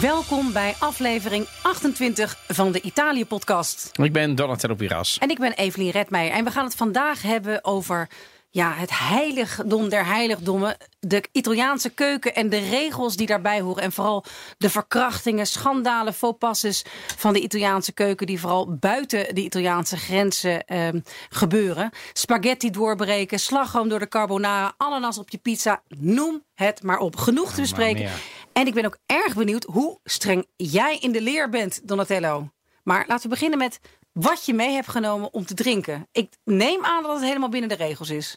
Welkom bij aflevering 28 van de Italië-podcast. Ik ben Donatello Piras. En ik ben Evelien Redmeijer. En we gaan het vandaag hebben over ja, het heiligdom der heiligdommen. De Italiaanse keuken en de regels die daarbij horen. En vooral de verkrachtingen, schandalen, faux passes van de Italiaanse keuken. Die vooral buiten de Italiaanse grenzen ehm, gebeuren. Spaghetti doorbreken, slagroom door de carbonara, ananas op je pizza. Noem het maar op. Genoeg te bespreken. En ik ben ook erg benieuwd hoe streng jij in de leer bent, Donatello. Maar laten we beginnen met wat je mee hebt genomen om te drinken. Ik neem aan dat het helemaal binnen de regels is.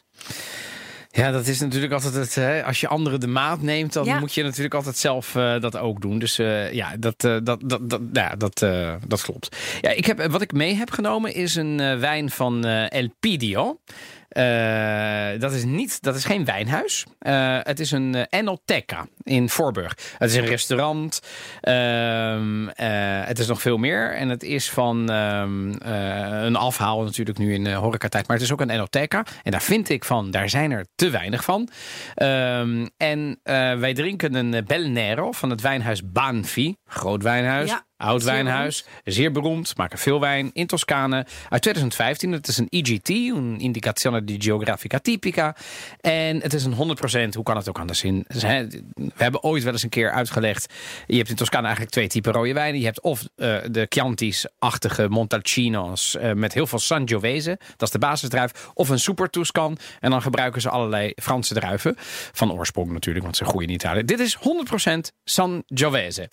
Ja, dat is natuurlijk altijd het. Hè, als je anderen de maat neemt, dan moet je natuurlijk altijd zelf uh, dat ook doen. Dus uh, ja, dat, uh, dat, dat, dat, ja, dat, dat klopt. Ja, ik heb, wat ik mee heb genomen is een wijn van El Pidio. Uh, dat, is niet, dat is geen wijnhuis. Uh, het is een uh, Enoteca in Voorburg. Het is een restaurant. Ehm, het is nog veel meer. En het is van um, een afhaal natuurlijk nu in horecatijd. Maar het is ook een Enoteca. En daar vind ik van, daar zijn er te weinig van. Um, en wij drinken een Belnero van het wijnhuis Banfi. Groot wijnhuis. Ja. Oud wijnhuis, zeer beroemd, maken veel wijn in Toscane. Uit 2015, het is een IGT, een Indicazione di Geografica Tipica. En het is een 100%, hoe kan het ook anders in? We hebben ooit wel eens een keer uitgelegd, je hebt in Toscane eigenlijk twee typen rode wijnen. Je hebt of uh, de Chianti's-achtige Montalcino's uh, met heel veel Sangiovese, dat is de basisdruif, of een Super Tuscan. En dan gebruiken ze allerlei Franse druiven, van oorsprong natuurlijk, want ze groeien in Italië. Dit is 100% Sangiovese.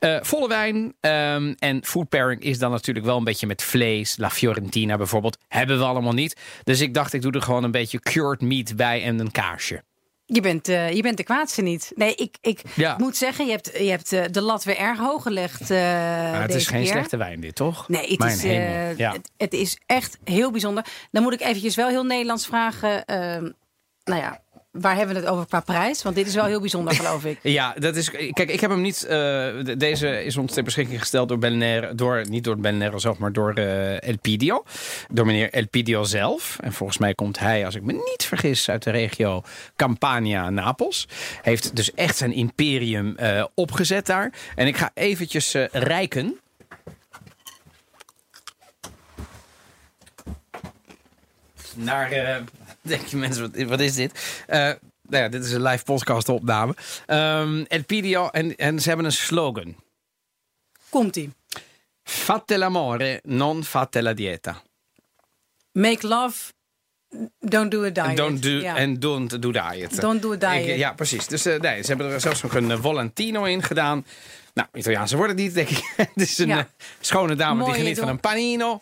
Uh, volle wijn, Um, en food pairing is dan natuurlijk wel een beetje met vlees. La Fiorentina bijvoorbeeld. Hebben we allemaal niet. Dus ik dacht, ik doe er gewoon een beetje cured meat bij en een kaarsje. Je bent, uh, je bent de kwaadste niet. Nee, ik, ik ja. moet zeggen, je hebt, je hebt uh, de lat weer erg hoog gelegd. Uh, ja, het is geen keer. slechte wijn, dit toch? Nee, het is, ja. het, het, is echt heel bijzonder. Dan moet ik eventjes wel heel Nederlands vragen. Ehm, nou ja, Waar hebben we het over qua prijs? Want dit is wel heel bijzonder, geloof ik. ja, dat is. Kijk, ik heb hem niet. Uh, deze is ons ter beschikking gesteld door Belner. Door, niet door Belner zelf, maar door uh, Elpidio. Door meneer Elpidio zelf. En volgens mij komt hij, als ik me niet vergis, uit de regio Campania, Napels. Heeft dus echt zijn imperium uh, opgezet daar. En ik ga eventjes rijken. Naar denk je mensen, wat, wat is dit? Uh, nou ja, dit is een live podcast opname. Um, Elpidio, en, en ze hebben een slogan. Komt-ie. Fate l'amore, non fate la dieta. Make love, don't do a diet. Don't do. And don't do diet. Don't do a diet. Ik, ja, precies. Dus uh, nee, ze hebben er zelfs nog een uh, Volantino in gedaan. Nou, Italiaanse worden niet, denk ik. Het is een ja. schone dame Mooie die geniet van een panino.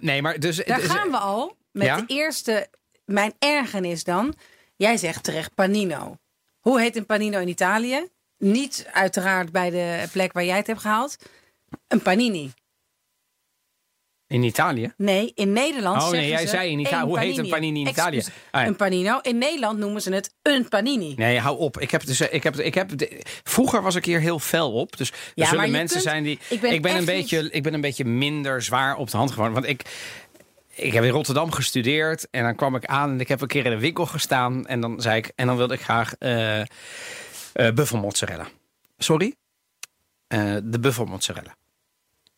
nee, maar dus... Daar dus, gaan we al. Met ja? de eerste mijn ergernis dan, jij zegt terecht panino. Hoe heet een panino in Italië? Niet uiteraard bij de plek waar jij het hebt gehaald. Een panini. In Italië? Nee, in Nederland. Oh nee, jij zei in Italië. Hoe heet een panini in Italië? Ah, ja. Een panino. In Nederland noemen ze het een panini. Nee, hou op. Ik heb dus, ik heb, ik heb, vroeger was ik hier heel fel op. Dus er ja, zullen mensen zijn die. Ik ben, ik ben een beetje, ik ben een beetje minder zwaar op de hand geworden. Want ik, ik heb in Rotterdam gestudeerd en dan kwam ik aan en ik heb een keer in een winkel gestaan en dan zei ik, en dan wilde ik graag uh, uh, buffelmozzarella. Sorry? Uh, de buffelmozzarella.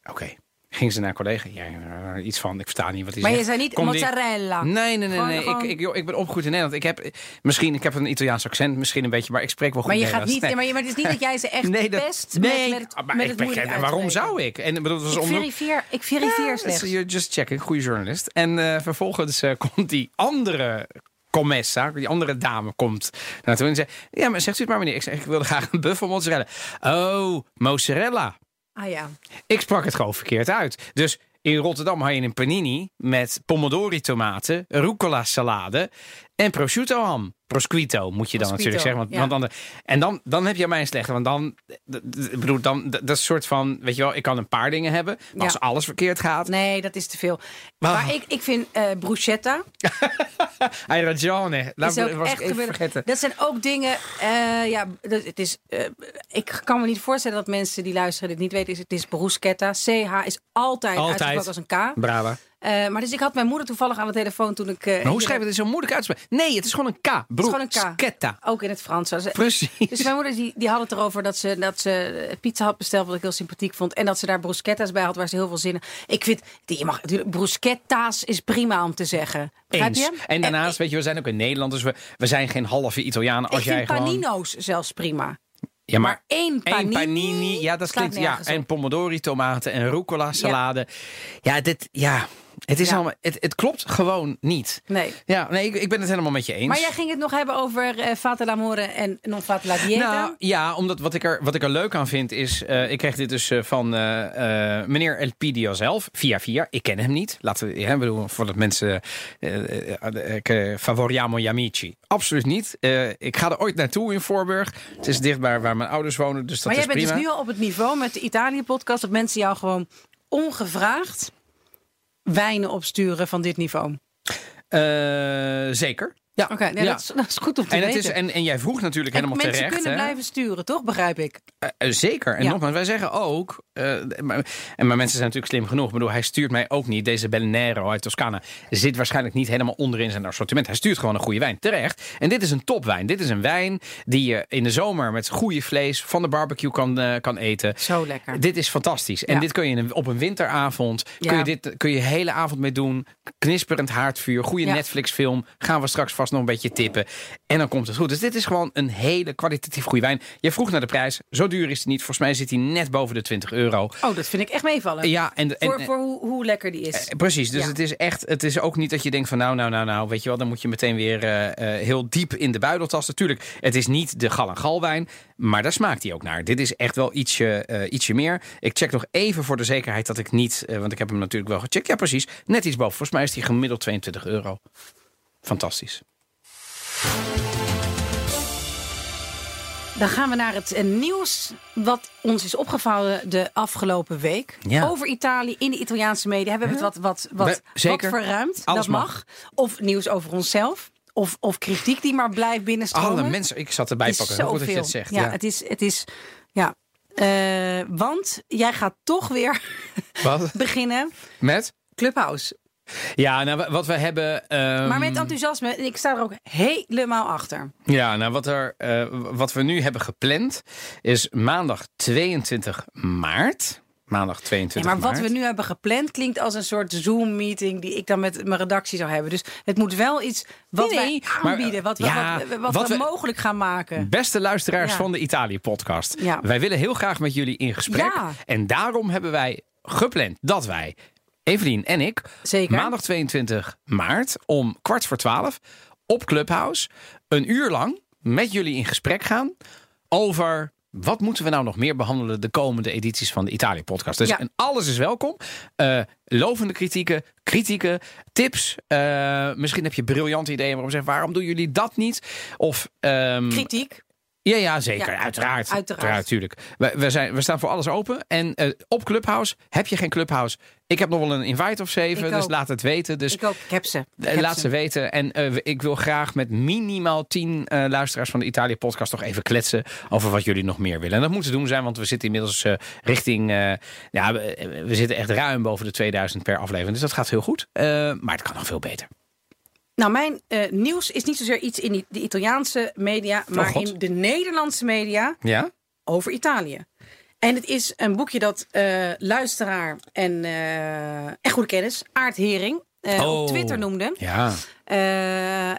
Oké. Ging ze naar een collega? Ja, iets van, ik versta niet wat hij maar zegt. Maar je zei niet Kom mozzarella? Die... Nee, nee, nee. nee. Ik, ik, ik ben opgegroeid in Nederland. Ik heb, misschien, ik heb een Italiaans accent, misschien een beetje, maar ik spreek wel goed maar je Nederlands. Gaat niet, nee. maar, je, maar het is niet dat jij ze echt nee, dat, best nee, met, met, maar met ik, het ik, Waarom zou ik? En, bedoel, was ik, verifieer, ik verifieer ja, slechts. You're just checking, goede journalist. En uh, vervolgens uh, komt die andere commessa, die andere dame, komt naartoe en zegt... Ja, maar zegt u het maar meneer. Ik zeg, ik wilde graag een buffel mozzarella. Oh, mozzarella. Ah. Ik sprak het gewoon verkeerd uit. Dus in Rotterdam had je een panini met pomodori tomaten, rucola salade en prosciutto ham. Prosquito moet je dan natuurlijk zeggen. Want, en dan, dan heb je mij een slechte. Want dan, bedoel, dan, dat is een soort van, weet je wel, ik kan een paar dingen hebben. Maar als alles verkeerd gaat. Nee, dat is te veel. Maar ik, ik vind uh, bruschetta. Hai ragione. Laat me was even vergeten. Dat zijn ook dingen, uh, ja, dat, het is, uh, ik kan me niet voorstellen dat mensen die luisteren dit niet weten. Is, het is bruschetta. CH is altijd, altijd. uitgesproken als een K. Brava. Uh, maar dus ik had mijn moeder toevallig aan de telefoon toen ik... Uh, maar hoe schrijf je het zo moeilijk uitspreken? Nee, het is gewoon een K. Bruschetta. Ook in het Frans. Precies. Dus mijn moeder die, die had het erover dat ze, dat ze pizza had besteld, wat ik heel sympathiek vond. En dat ze daar bruschetta's bij had, waar ze heel veel zin in. Ik vind, je mag natuurlijk, bruschetta's is prima om te zeggen. Eens. Je? En daarnaast, weet je, we zijn ook in Nederland, dus we, we zijn geen halve Italianen. Als ik jij vind gewoon... panino's zelfs prima. Ja, maar, maar één panini, één panini ja, dat klinkt ja, en pomodori tomaten en rucola salade. Ja, ja dit ja, het, is allemaal, het, het klopt gewoon niet. Nee. Ja, nee, ik, ik ben het helemaal met je eens. Maar jij ging het nog hebben over uh, Fata l'amore en non fata la dieta. Nou, ja, omdat wat ik, er, wat ik er leuk aan vind is... Uh, ik kreeg dit dus uh, van meneer Elpidio zelf, via via. Ik ken hem niet. Laten we, ja, bedoel, voordat mensen... favoriamo gli amici. Absoluut niet. ik ga er ooit naartoe in Voorburg. Het is dichtbij waar mijn ouders wonen, dus dat maar is jij bent prima. dus nu al op het niveau met de Italië-podcast... dat mensen jou gewoon ongevraagd wijnen opsturen van dit niveau? Uh, zeker. Ja, oké, okay, nee, ja. dat, is, goed om te en weten. Het is, en, en jij vroeg natuurlijk en helemaal mensen terecht. Mensen kunnen hè? blijven sturen, toch? Begrijp ik. Uh, uh, zeker. En Ja. nogmaals, wij zeggen ook... uh, maar, en maar mensen zijn natuurlijk slim genoeg. Ik bedoel, hij stuurt mij ook niet. Deze Bellinero uit Toscana zit waarschijnlijk niet helemaal onderin zijn assortiment. Hij stuurt gewoon een goede wijn. Terecht. En dit is een topwijn. Dit is een wijn die je in de zomer met goede vlees van de barbecue kan, kan eten. Zo lekker. Dit is fantastisch. En Ja. dit kun je op een winteravond... Kun je dit kun je hele avond mee doen. Knisperend haardvuur. Goede. Netflix film. Gaan we straks vast nog een beetje tippen. En dan komt het goed. Dus dit is gewoon een hele kwalitatief goede wijn. Je vroeg naar de prijs. Zo duur is hij niet. Volgens mij zit hij net boven de 20 euro. Oh, dat vind ik echt meevallen. Ja, en, en, voor voor hoe, hoe lekker die is. eh, Precies, dus Ja. het is echt, het is ook niet dat je denkt van nou, nou, nou, nou, weet je wel, dan moet je meteen weer eh, eh, heel diep in de buidel tasten. Tuurlijk, het is niet de gal en galwijn, maar daar smaakt hij ook naar. Dit is echt wel ietsje, ietsje meer. Ik check nog even voor de zekerheid dat ik niet, want ik heb hem natuurlijk wel gecheckt. Ja, precies, net iets boven. Volgens mij is hij gemiddeld 22 euro. Fantastisch. Dan gaan we naar het eh, nieuws wat ons is opgevallen de afgelopen week. Ja. Over Italië in de Italiaanse media. Hebben we het wat, wat, wat, zeker. wat verruimd. Alles dat mag. Of nieuws over onszelf. Of, of kritiek die maar blijft binnenstromen. Alle mensen, ik zat erbij pakken. Heel Goed dat je zoveel. het zegt. Ja, Ja, het is... Het is ja. Eh, want jij gaat toch weer Wat? beginnen. Met? Clubhouse. Ja, nou, wat we hebben. ehm, Maar met enthousiasme. En ik sta er ook helemaal achter. Ja, nou wat, er, eh, wat we nu hebben gepland is maandag 22 maart. Maandag Nee, 22 maar wat we nu hebben gepland klinkt als een soort Zoom-meeting die ik dan met mijn redactie zou hebben. Dus het moet wel iets wat Nee, nee, wij maar, aanbieden, wat, we- ja, wat, wat wat we we- mogelijk gaan maken. Beste luisteraars Ja. van de Italië-podcast. Wij willen heel graag met jullie in gesprek. En daarom hebben wij gepland dat wij, Evelien en ik, Zeker. maandag 22 maart om kwart voor twaalf op Clubhouse een uur lang met jullie in gesprek gaan over wat moeten we nou nog meer behandelen de komende edities van de Italië-podcast. Dus Ja. en alles is welkom. Eh, lovende kritieken, kritieken, tips. Eh, misschien heb je briljante ideeën waarom zeggen waarom doen jullie dat niet? Of ehm, Kritiek. Ja, ja, zeker. Ja, uiteraard. uiteraard. tuurlijk. We, we, zijn, we staan voor alles open. En eh, op Clubhouse, heb je geen Clubhouse? Ik heb nog wel een invite of zeven, dus laat het weten. Dus ik ook. Ik heb ze. Ik eh, heb laat ze. ze weten. En eh, ik wil graag met minimaal tien luisteraars van de Italië-podcast toch even kletsen over wat jullie nog meer willen. En dat moet te doen zijn, want we zitten inmiddels richting. ja, we, we zitten echt ruim boven de 2000 per aflevering. Dus dat gaat heel goed. Maar het kan nog veel beter. Nou, mijn eh, nieuws is niet zozeer iets in de Italiaanse media, maar Oh, God. in de Nederlandse media Ja? over Italië. En het is een boekje dat eh, luisteraar en, en goede kennis, Aart Hering, eh, Oh. op Twitter noemde. Ja.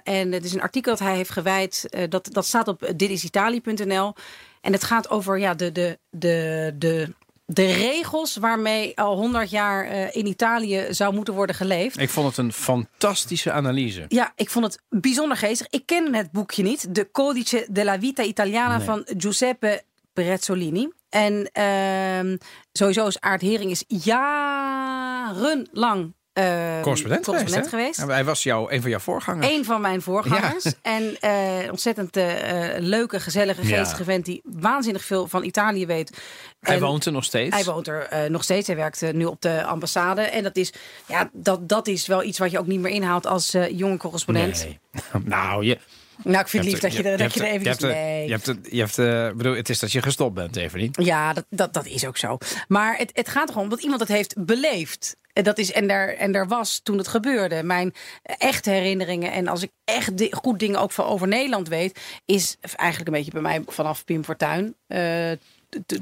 En het is een artikel dat hij heeft gewijd. dat, dat staat op ditisitalië.nl. En het gaat over ja, de, de, de, de, de regels waarmee al 100 jaar eh, in Italië zou moeten worden geleefd. Ik vond het een fantastische analyse. Ja, ik vond het bijzonder geestig. Ik ken het boekje niet. De Codice della Vita Italiana Nee. van Giuseppe Prezzolini. En ehm, sowieso is Aard Hering is jarenlang eh, Correspondent, correspondent geweest. hij was jou, een van jouw voorgangers. Een van mijn voorgangers. En eh, ontzettend eh, eh, leuke, gezellige, Ja. geestige vent die waanzinnig veel van Italië weet. Hij En woont er nog steeds. Hij woont er eh, nog steeds. Hij werkt nu op de ambassade. En dat is, ja, dat, dat is wel iets wat je ook niet meer inhaalt als jonge correspondent. Nee. nou, je, Nou, ik vind het lief dat je er, dat je er even je hebt nee. Je hebt het, je hebt, eh, bedoel, het is dat je gestopt bent, Evelien. Ja, dat, dat, dat is ook zo. Maar het, het gaat erom dat iemand het heeft beleefd. En, dat is, en, daar, en daar was toen het gebeurde. Mijn echte herinneringen. En als ik echt goed dingen ook van over Nederland weet. Is eigenlijk een beetje bij mij vanaf Pim Fortuyn. Uh,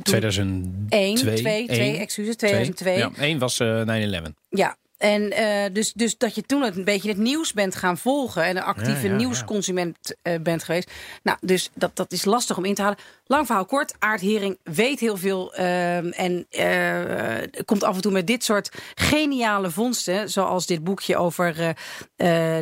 2001, 2, 2, excuses, 2002. Ja, 1 was uh, 9-11. Ja, en uh, dus, dus dat je toen een beetje het nieuws bent gaan volgen en een actieve nieuwsconsument uh, bent geweest. Nou, dus dat, dat is lastig om in te halen. Lang verhaal kort, Aard Hering weet heel veel uh, en komt af en toe met dit soort geniale vondsten. Zoals dit boekje over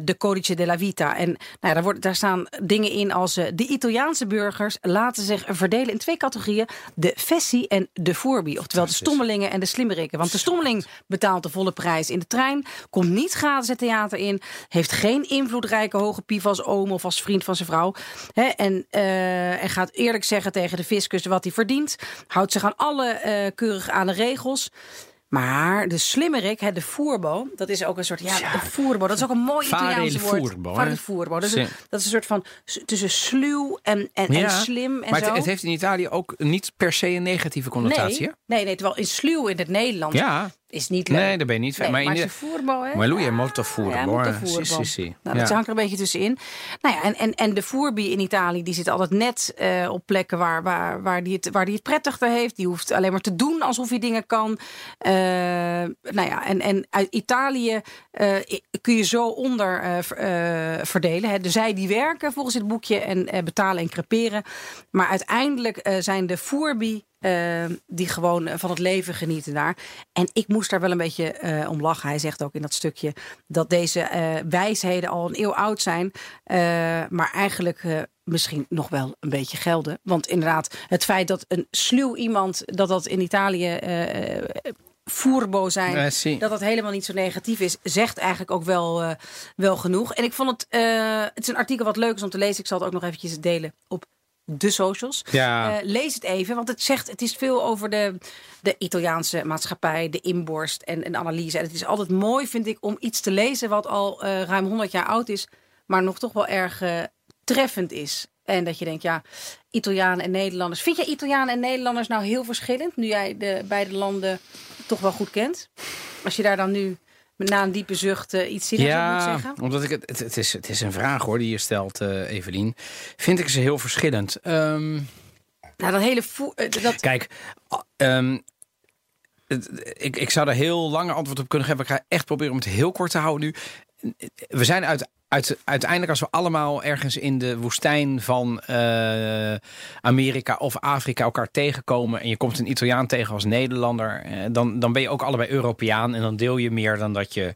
de Codice della Vita. En nou daar, wordt, daar staan dingen in als de Italiaanse burgers laten zich verdelen in twee categorieën. De Fessi en de Furbi. Oftewel de stommelingen en de slimmerikken. Want de stommeling betaalt de volle prijs in de trein. Komt niet gratis het theater in. Heeft geen invloedrijke hoge pief als oom of als vriend van zijn vrouw. En, uh, en gaat eerlijk zeggen tegen de fiscus wat hij verdient. Houdt zich aan alle uh, keurig aan de regels. Maar de slimmerik, de voerbo, dat is ook een soort. Ja, de voerbo, dat is ook een mooi Italiaans woord. Voerbo. Dat, is een, dat is een soort van tussen sluw en, en, en slim. En maar zo. Het, heeft in Italië ook niet per se een negatieve connotatie. Nee, nee, nee, terwijl in sluw in het Nederlands ja is niet leuk. Nee, daar ben je niet nee, Maar, maar in hè? Maar molto furbo. Ja, molto sì. Nou, dat ja. hangt er een beetje tussenin. Nou ja, en, en, en de furbi in Italië, die zit altijd net uh, op plekken waar, waar, waar, die het, waar die het prettiger heeft. Die hoeft alleen maar te doen alsof hij dingen kan. Uh, nou ja, en, en uit Italië uh, kun je zo onder verdelen. Hè. De zij die werken volgens het boekje en betalen en creperen. Maar uiteindelijk zijn de furbi uh, die gewoon van het leven genieten daar. En ik moest daar wel een beetje uh, om lachen. Hij zegt ook in dat stukje dat deze uh, wijsheden al een eeuw oud zijn. maar eigenlijk misschien nog wel een beetje gelden. Want inderdaad, het feit dat een sluw iemand, dat dat in Italië voerbo zijn, dat dat helemaal niet zo negatief is, zegt eigenlijk ook wel, uh, wel genoeg. En ik vond het, uh, het is een artikel wat leuk is om te lezen. Ik zal het ook nog eventjes delen op de socials. Ja. Uh, lees het even, want het zegt, het is veel over de, de Italiaanse maatschappij, de inborst en een analyse. En het is altijd mooi, vind ik, om iets te lezen wat al uh, ruim 100 jaar oud is, maar nog toch wel erg uh, treffend is. En dat je denkt, ja, Italianen en Nederlanders. Vind jij Italianen en Nederlanders nou heel verschillend, nu jij de beide landen toch wel goed kent? Als je daar dan nu na een diepe zucht uh, iets zinnigs ja, moet zeggen? omdat ik het, het, is, het is een vraag hoor die je stelt, uh, Evelien. Vind ik ze heel verschillend. Um, nou, dat hele... Uh, dat... Kijk, um, ik, ik zou daar heel lange antwoord op kunnen geven. Ik ga echt proberen om het heel kort te houden nu. We zijn uit, uiteindelijk als we allemaal ergens in de woestijn van uh, Amerika of Afrika elkaar tegenkomen en je komt een Italiaan tegen als Nederlander, uh, dan, dan ben je ook allebei Europeaan en dan deel je meer dan dat, je,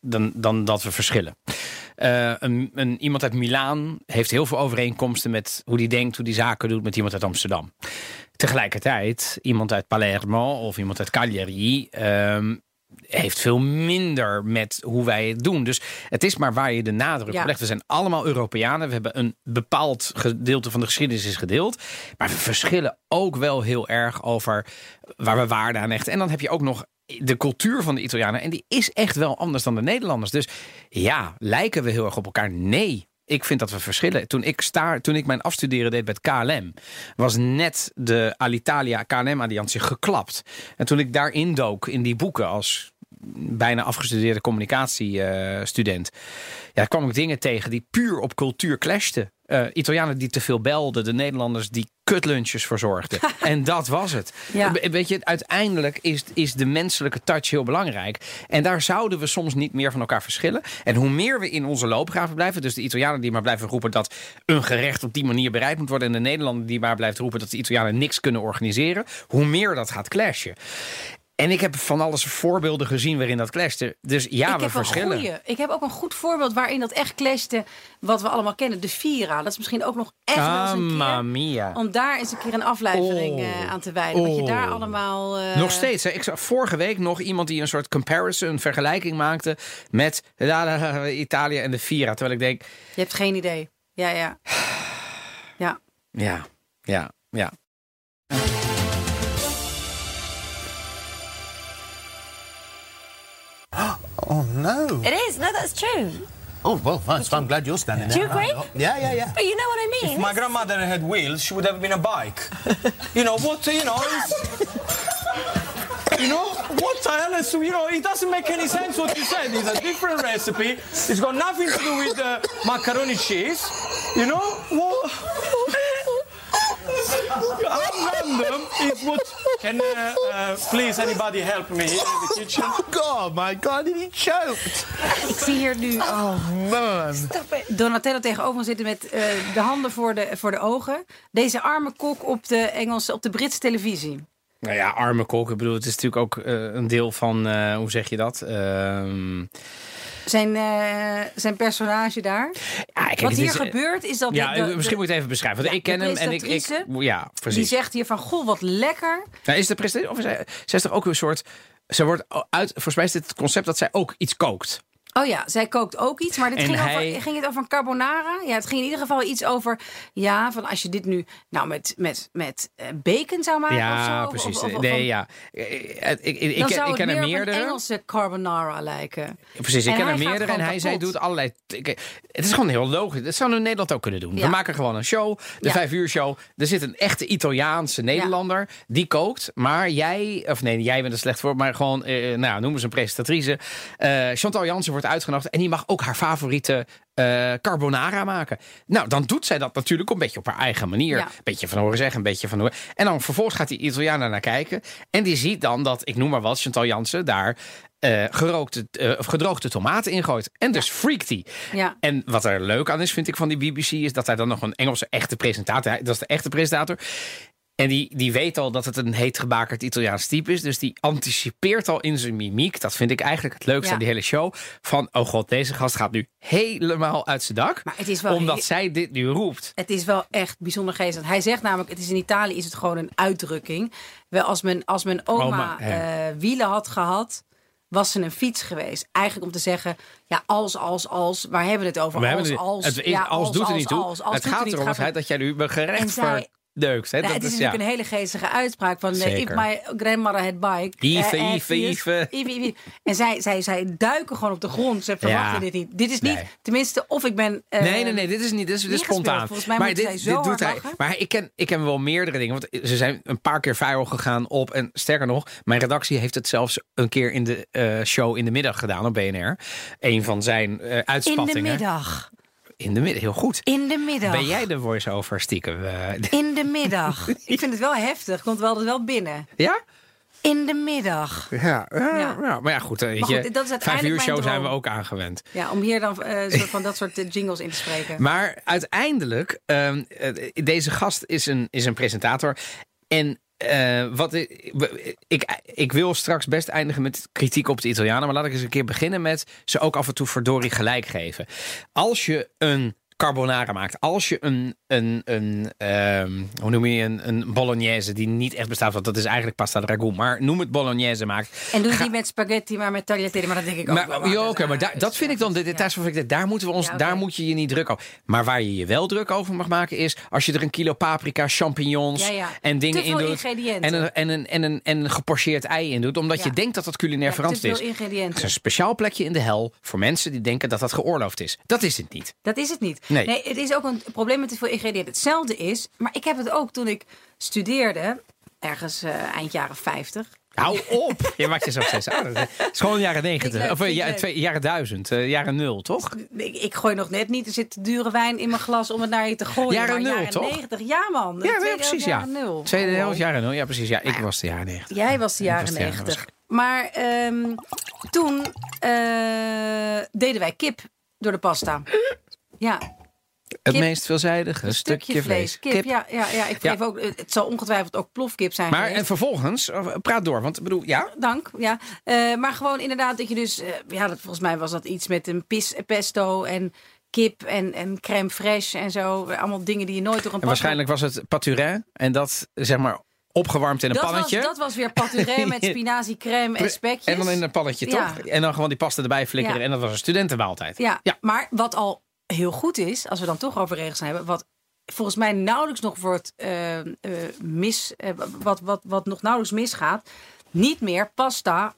dan, dan dat we verschillen. Een, een, iemand uit Milaan heeft heel veel overeenkomsten met hoe die denkt, hoe die zaken doet met iemand uit Amsterdam. Tegelijkertijd, iemand uit Palermo of iemand uit Cagliari um, heeft veel minder met hoe wij het doen. Dus het is maar waar je de nadruk ja. op legt. We zijn allemaal Europeanen. We hebben een bepaald gedeelte van de geschiedenis is gedeeld. Maar we verschillen ook wel heel erg over waar we waarde aan hechten. En dan heb je ook nog de cultuur van de Italianen. En die is echt wel anders dan de Nederlanders. Dus ja, lijken we heel erg op elkaar? Nee. Ik vind dat we verschillen. Toen ik, toen ik mijn afstuderen deed bij KLM, was net de Alitalia KLM-alliantie geklapt. En toen ik daarin dook, in die boeken als bijna afgestudeerde communicatiestudent, ja, kwam ik dingen tegen die puur op cultuur clashten. Uh, Italianen die te veel belden, de Nederlanders die kutlunches verzorgden. en dat was het. Ja. Weet je, uiteindelijk is, is de menselijke touch heel belangrijk. En daar zouden we soms niet meer van elkaar verschillen. En hoe meer we in onze loopgraven blijven, dus de Italianen die maar blijven roepen dat een gerecht op die manier bereid moet worden, en de Nederlander die maar blijft roepen dat de Italianen niks kunnen organiseren, hoe meer dat gaat clashen. En ik heb van alles voorbeelden gezien waarin dat clashte. Dus ja, ik we verschillen. Goeie. Ik heb ook een goed voorbeeld waarin dat echt clashte. Wat we allemaal kennen. De Vira. Dat is misschien ook nog echt wel eens een keer. Mia. Om daar eens een keer een aflevering oh. uh, aan te wijden. Oh. Wat je daar allemaal... Uh... Nog steeds. Hè? Ik zag vorige week nog iemand die een soort comparison, een vergelijking maakte. Met Italië en de Vira. Terwijl ik denk... Je hebt geen idee. Ja, ja. Ja. Ja, ja, ja. Oh no! It is. No, that's true. Oh well, fine. So I'm glad you're standing Do there. you agree? Oh, yeah, yeah, yeah. But you know what I mean. If my grandmother had wheels, she would have been a bike. you know what? You know. You know what the hell is? You know, it doesn't make any sense what you said. It's a different recipe. It's got nothing to do with the macaroni cheese. You know, well, how random is what? Can uh, uh, please anybody help me here in the kitchen? Oh, God, my God, he choked. Ik zie hier nu Oh, man. Donatello tegenover zitten met eh, de handen voor de, voor de ogen. Deze arme kok op de Engelse, op de Britse televisie. Nou ja, arme kok. Ik bedoel, het is natuurlijk ook eh, een deel van, eh, hoe zeg je dat? Ehm, Zijn, eh, zijn personage daar. ja, kijk, Wat hier is, eh, gebeurt is dat... Ja, de- de- misschien moet ik het even beschrijven. Want Ja, ik ken hem en ik, ik. Ja, Die precies. zegt hier van, goh, wat lekker. Nou, is de presentatie. Of is zij, zij is toch ook een soort. Ze wordt uit. Volgens mij is dit het concept dat zij ook iets kookt. Oh ja, zij kookt ook iets, maar dit En ging, hij- over, ging het over een carbonara? Ja, het ging in ieder geval iets over, ja, van als je dit nu nou met, met, met eh, bacon zou maken of zo. Ja, of- precies. of- of- nee, van- ja. Ik, ik, ik, ik, ik ken er een meerdere. Engelse carbonara lijken. Precies, ik En ken er meerdere en hij zij kapot. doet allerlei. Het is gewoon heel logisch. Dat zouden we in Nederland ook kunnen doen. We maken gewoon een show, de Ja. vijf uur show. Er zit een echte Italiaanse Nederlander die kookt. Maar jij, of nee, jij bent er slecht voor, maar gewoon, eh, nou, noemen ze een presentatrice. Eh, Chantal Jansen wordt uitgenodigd en die mag ook haar favoriete. eh, carbonara maken. Nou, dan doet zij dat natuurlijk een beetje op haar eigen manier. Ja. Een beetje van horen zeggen, een beetje van horen. En dan vervolgens gaat die Italiaan naar kijken. En die ziet dan dat, ik noem maar wat, Chantal Jansen daar eh, gerookte, eh, of gedroogde tomaten ingooit. En dus freakt hij. Ja. En wat er leuk aan is, vind ik van die BBC, is dat hij dan nog een Engelse echte presentator, dat is de echte presentator. En die, die weet al dat het een heet gebakerd Italiaans type is. Dus die anticipeert al in zijn mimiek. Dat vind ik eigenlijk het leukste Ja. aan die hele show. Van, oh god, deze gast gaat nu helemaal uit zijn dak. Maar het is wel omdat heel- zij dit nu roept. Het is wel echt bijzonder geestig. Hij zegt namelijk, het is in Italië is het gewoon een uitdrukking. Wel, als mijn, als mijn oma, Oma, ja. eh, wielen had gehad, was ze een fiets geweest. Eigenlijk om te zeggen, ja, als, als, als, waar hebben we het over? We als, het- als, het, ja, als, doet er niet toe. als, als het doet gaat niet, erom het gaat feit dat jij nu En gerecht zij- Hè? Dat het is is, ja. natuurlijk een hele geestige uitspraak van eh, if Zeker. my grandmother had bike. Ive, eh, Ive, Ive. Ive, Ive. En zij, zij, zij duiken gewoon op de grond. Ze verwachten Ja. dit niet. Dit is niet, Nee. tenminste, of ik ben... eh, Nee, nee, nee, dit is niet. Dit is, dit spontaan. Volgens mij maar dit, zij zo dit doet hij. Maar ik ken, ik ken wel meerdere dingen. Want ze zijn een paar keer viral gegaan op. En sterker nog, mijn redactie heeft het zelfs een keer in de show in de middag gedaan op BNR. Een van zijn eh in uitspattingen. de middag. In de middag, heel goed. In de middag. Ben jij de voice-over stiekem? eh, In de middag. ik vind het wel heftig. Komt wel, wel binnen. ja? In de middag. Ja, ja, Ja. ja. Maar ja, goed. eh, Weet Maar je, goed, dat is vijf uiteindelijk uur show zijn we ook aangewend. Ja, om hier dan eh, soort van dat soort jingles in te spreken. Maar uiteindelijk, ehm, eh, deze gast is een, is een presentator. En eh, wat ik, ik, ik wil straks best eindigen met kritiek op de Italianen. Maar laat ik eens een keer beginnen met ze ook af en toe verdorie gelijk geven. Als je een carbonara maakt. Als je een, een, een ehm, hoe noem je een, een bolognese die niet echt bestaat, want dat is eigenlijk pasta ragout, maar noem het bolognese maakt. en doe het Ga- niet met spaghetti, maar met tagliatelle. Maar dat denk ik ook wel. ja, oké, maar dat, daar- dat vind ik dan de details van. ik- Daar moeten we ons, Ja, daar moet je je niet druk over. Maar waar je je wel druk over mag maken is als je er een kilo paprika, champignons Ja, ja. en dingen in doet en een, en een en een en een ei in doet, omdat je Ja. denkt dat dat culinair Ja, veranderd is. Er is een speciaal plekje in de hel voor mensen die denken dat dat geoorloofd is. Dat is het niet. Dat is het niet. Nee. het is ook een probleem met te veel ingrediënten. Hetzelfde is, maar ik heb het ook toen ik studeerde, ergens eh, eind jaren 50. Hou op! Je maakt jezelf steeds ouder. Het is gewoon jaren Vind ik negentig. leuk, Of eh, ja, twee, jaren duizend. eh, jaren nul, toch? Ik, ik gooi nog net niet, er zit dure wijn in mijn glas om het naar je te gooien. Jaren maar nul, jaren toch? 90, ja man. Ja, ja, precies. Ja. nul. Tweede helft, jaren nul. Ja, precies. Ja, ik was de jaren negentig. Jij was de jaren was de jaren 90. Maar ehm, toen deden wij kip door de pasta. Ja, Het Kip. meest veelzijdige stukje, vlees. Kip. Ja, ja, ja, ik Ja. geef ook, het zal ongetwijfeld ook plofkip zijn Maar geweest. en vervolgens, praat door, want ik bedoel, ja. Dank, ja. Eh, maar gewoon inderdaad dat je dus... eh, ja, dat, volgens mij was dat iets met een pis, pesto en kip en, en crème fraîche en zo. Allemaal dingen die je nooit door een En waarschijnlijk was het paturin en dat zeg maar opgewarmd in een dat was, pannetje. dat was weer paturin met spinazie, crème en spekjes. en dan in een pannetje, Ja. toch? En dan gewoon die pasta erbij flikkeren Ja. en dat was een studentenmaaltijd. Ja, Ja. maar wat al heel goed is, als we dan toch over regels hebben... wat volgens mij nauwelijks nog wordt eh, mis... eh, wat, wat, wat nog nauwelijks misgaat... niet meer pasta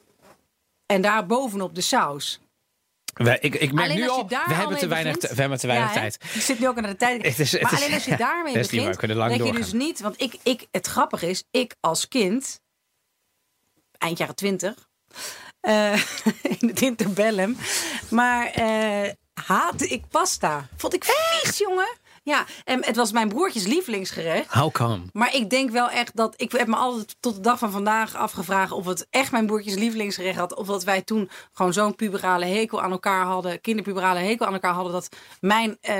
en daar bovenop de saus. We, ik, ik merk nu al, we al hebben, te weinig, begint- we hebben te weinig Ja, tijd. Ik zit nu ook aan de tijd. Het is- het maar is- alleen als je ja, daarmee waar, begint, we kunnen lang dat je dus niet... Want ik, ik, het grappige is, ik als kind... eind jaren twintig. Eh, in het interbellum. Maar haatte ik pasta. Vond ik vies, jongen. Ja, en het was mijn broertjes lievelingsgerecht. How come? Maar ik denk wel echt dat. Ik heb me altijd tot de dag van vandaag afgevraagd. of het echt mijn broertjes lievelingsgerecht had. Of dat wij toen gewoon zo'n puberale hekel aan elkaar hadden. kinderpuberale hekel aan elkaar hadden. dat mijn eh,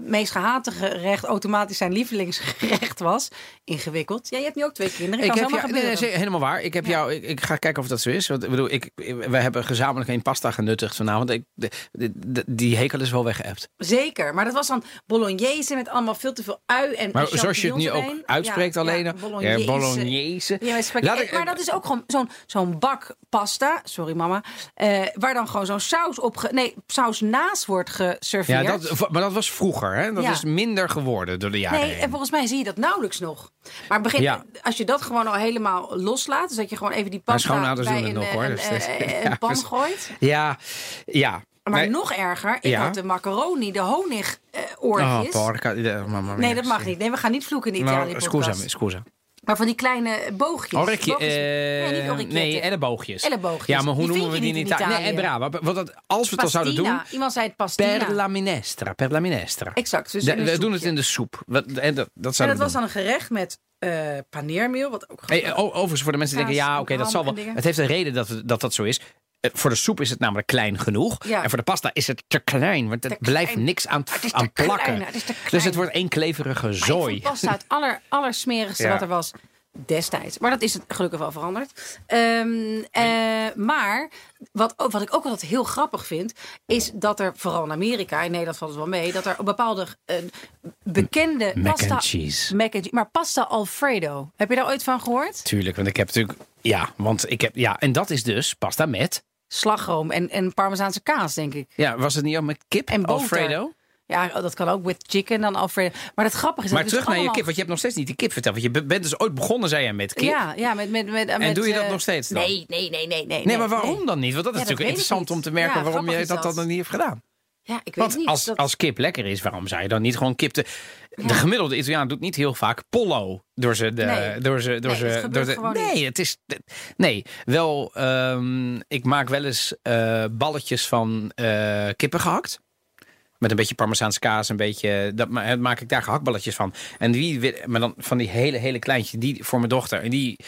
meest gehate gerecht automatisch zijn lievelingsgerecht was. Ingewikkeld. Ja, je hebt nu ook twee kinderen. Ik Kan heb jou, nee, helemaal waar. Ik, heb jou, ik, ik ga kijken of dat zo is. Want ik bedoel, ik, we hebben gezamenlijk een pasta genuttigd vanavond. Ik, de, de- de- die hekel is wel weggeëpt. Zeker, maar dat was dan bolognese met allemaal veel te veel ui en Maar zoals je het nu ook uitspreekt Ja, alleen. ja, Ja, bolognese. Ja. Laat ik- maar dat is ook gewoon zo'n zo'n bak pasta, sorry mama, eh, waar dan gewoon zo'n saus op, nee, saus naast wordt geserveerd. Ja, dat, maar dat was vroeger. Hè? Dat is minder geworden door de jaren Nee, heen. en volgens mij zie je dat nauwelijks nog. Maar begin, als je dat gewoon al helemaal loslaat, dus dat je gewoon even die pasta bij een, nog, hoor. een, pan gooit. Ja, ja. Maar Nee. nog erger, ik Ja. had de macaroni, de honig Oh, oortjes. porca. de- mamma mia. nee, dat mag niet. Nee, we gaan niet vloeken in Italië scusa, scusa. Maar van die kleine boogjes. Orecchie, Boogjes- eh, nee, niet orecchietten. nee, elleboogjes. Elleboogjes. Ja, maar hoe Die noemen we die in Italië? Nee, brava. Want dat, als we het al zouden doen. Iemand zei het pastina. per la minestra. Per la minestra. Exact. Dus De- we doen het in de soep. En dat, dat En dat was dan een gerecht met eh paneermeel, wat ook Hey, overigens, voor de mensen die denken, ja, oké, dat zal wel. Het heeft een reden dat, dat dat zo is. Eh, Voor de soep is het namelijk klein genoeg. Ja. En voor de pasta is het te klein. Want Te blijft niks aan, Het te aan plakken. klein, het Dus het wordt één kleverige Maar zooi. vond pasta het aller, allersmerigste Ja. wat er was destijds. Maar dat is het gelukkig wel veranderd. Ehm, eh, maar wat, wat ik ook altijd heel grappig vind... is dat er, vooral in Amerika, in Nederland valt het wel mee... dat er bepaalde eh, bekende Mac pasta... and cheese. Mac and cheese. Maar pasta Alfredo. Heb je daar ooit van gehoord? Tuurlijk, want ik heb natuurlijk. Ja, want ik heb. Ja, en dat is dus pasta met. Slagroom en, en parmezaanse kaas, denk ik. Ja, was het niet ook met kip? En boter. Alfredo? Ja, dat kan ook with chicken dan Alfredo. Maar het grappige is Maar dat terug dus naar je kip, want je hebt nog steeds niet de kip verteld. Want je be- bent dus ooit begonnen, zei jij, met kip. Ja, ja, met, met, met, En met, doe je dat eh, nog steeds dan? Nee, nee, nee, nee. Nee, Nee, maar waarom dan niet? Want dat is Ja, natuurlijk interessant om te merken Ja, waarom je dat dan dat. nog niet hebt gedaan. Ja, ik weet Want niet. als, dat- als kip lekker is, waarom zou je dan niet gewoon kip... Te... De gemiddelde Italiaan doet niet heel vaak pollo door ze... De, Nee. door ze, door Nee, ze, het door de, nee, niet. het is... Nee, wel... ehm, ik maak wel eens eh, balletjes van eh kippen gehakt. Met een beetje parmezaanse kaas, een beetje... Dat ma- maak ik daar gehaktballetjes van. En die, maar dan van die hele, hele kleintje, die voor mijn dochter. En die...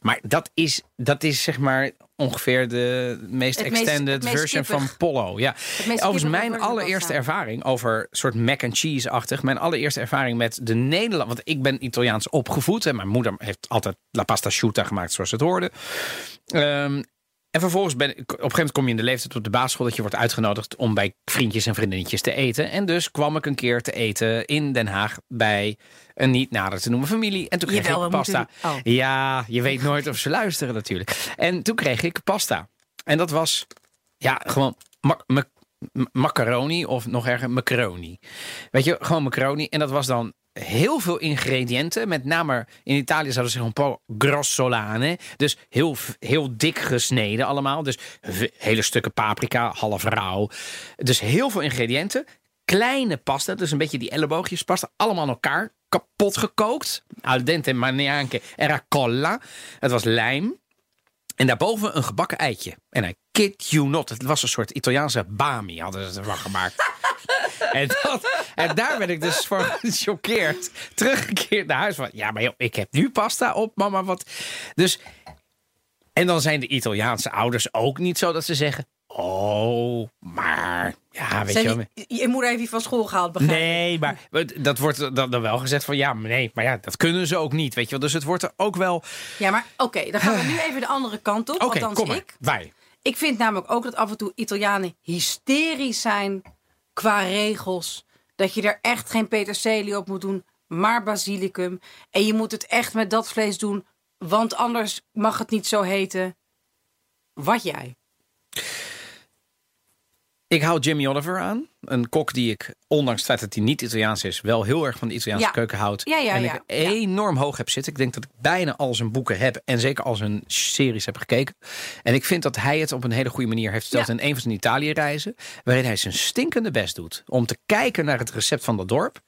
Maar dat is, dat is zeg maar ongeveer de meest Het extended meest version van pollo. Ja. Overigens, mijn allereerste ervaring over soort mac and cheese-achtig. Mijn allereerste ervaring met de Nederland. Want ik ben Italiaans opgevoed. En mijn moeder heeft altijd la pasta asciutta gemaakt zoals het hoorde. Ehm, en vervolgens ben ik, op een gegeven moment kom je in de leeftijd op de basisschool dat je wordt uitgenodigd om bij vriendjes en vriendinnetjes te eten. En dus kwam ik een keer te eten in Den Haag bij een niet nader te noemen familie. En toen kreeg Jawel, ik pasta. oh. Ja, je weet nooit of ze luisteren natuurlijk. En toen kreeg ik pasta. En dat was ja, gewoon ma- ma- ma- macaroni of nog erger macaroni. Weet je, gewoon macaroni. En dat was dan heel veel ingrediënten. Met name in Italië zouden ze zeggen un po' grossolane. Dus heel, heel dik gesneden allemaal. Dus hele stukken paprika, half rauw. Dus heel veel ingrediënten. Kleine pasta, dus een beetje die elleboogjes pasta. Allemaal aan elkaar, kapot gekookt. Al dente ma neanche era colla. Het was lijm. En daarboven een gebakken eitje. En I kid you not. Het was een soort Italiaanse bami hadden ze ervan gemaakt. en, dat, en daar ben ik dus voor gechoqueerd. Teruggekeerd naar huis. Van, ja, maar joh, ik heb nu pasta op, mama. Wat. Dus, en dan zijn de Italiaanse ouders ook niet zo dat ze zeggen... Oh, maar... Ja, weet je wel. Je moeder heeft je van school gehaald, begrijp. Nee, maar dat wordt dan wel gezegd van ja, maar nee, maar ja, dat kunnen ze ook niet, weet je wel. Dus het wordt er ook wel. Ja, maar oké, dan gaan we nu even de andere kant op. Althans kom maar. ik. Wij. Ik vind namelijk ook dat af en toe Italianen hysterisch zijn qua regels. Dat je er echt geen peterselie op moet doen, maar basilicum. En je moet het echt met dat vlees doen, want anders mag het niet zo heten. Wat jij? Ik hou Jimmy Oliver aan. Een kok die ik, ondanks het feit dat hij niet Italiaans is, wel heel erg van de Italiaanse Ja. keuken houdt. Ja, ja, en ja. ik enorm hoog heb zitten. Ik denk dat ik bijna al zijn boeken heb. En zeker al zijn series heb gekeken. En ik vind dat hij het op een hele goede manier heeft gesteld Ja. in een van zijn Italië-reizen. Waarin hij zijn stinkende best doet. Om te kijken naar het recept van dat dorp.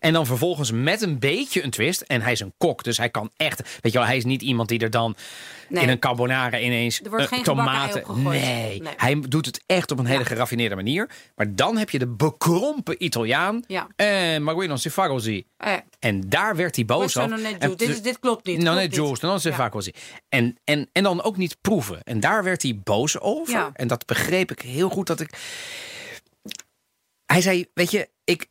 En dan vervolgens met een beetje een twist. En hij is een kok, dus hij kan echt. Weet je wel, hij is niet iemand die er dan Nee. in een carbonara ineens Er wordt eh, geen tomaten. Nee, Nee. hij doet het echt op een hele geraffineerde manier. Maar dan heb je de bekrompen Italiaan. Ja. Eh, maar non si fa così. Eh, En daar werd hij boos op. En. Dit, dit klopt niet. Non è giusto, non si fa così. En, en, en dan ook niet proeven. En daar werd hij boos over. Ja. En dat begreep ik heel goed. Dat ik... Hij zei, weet je, ik,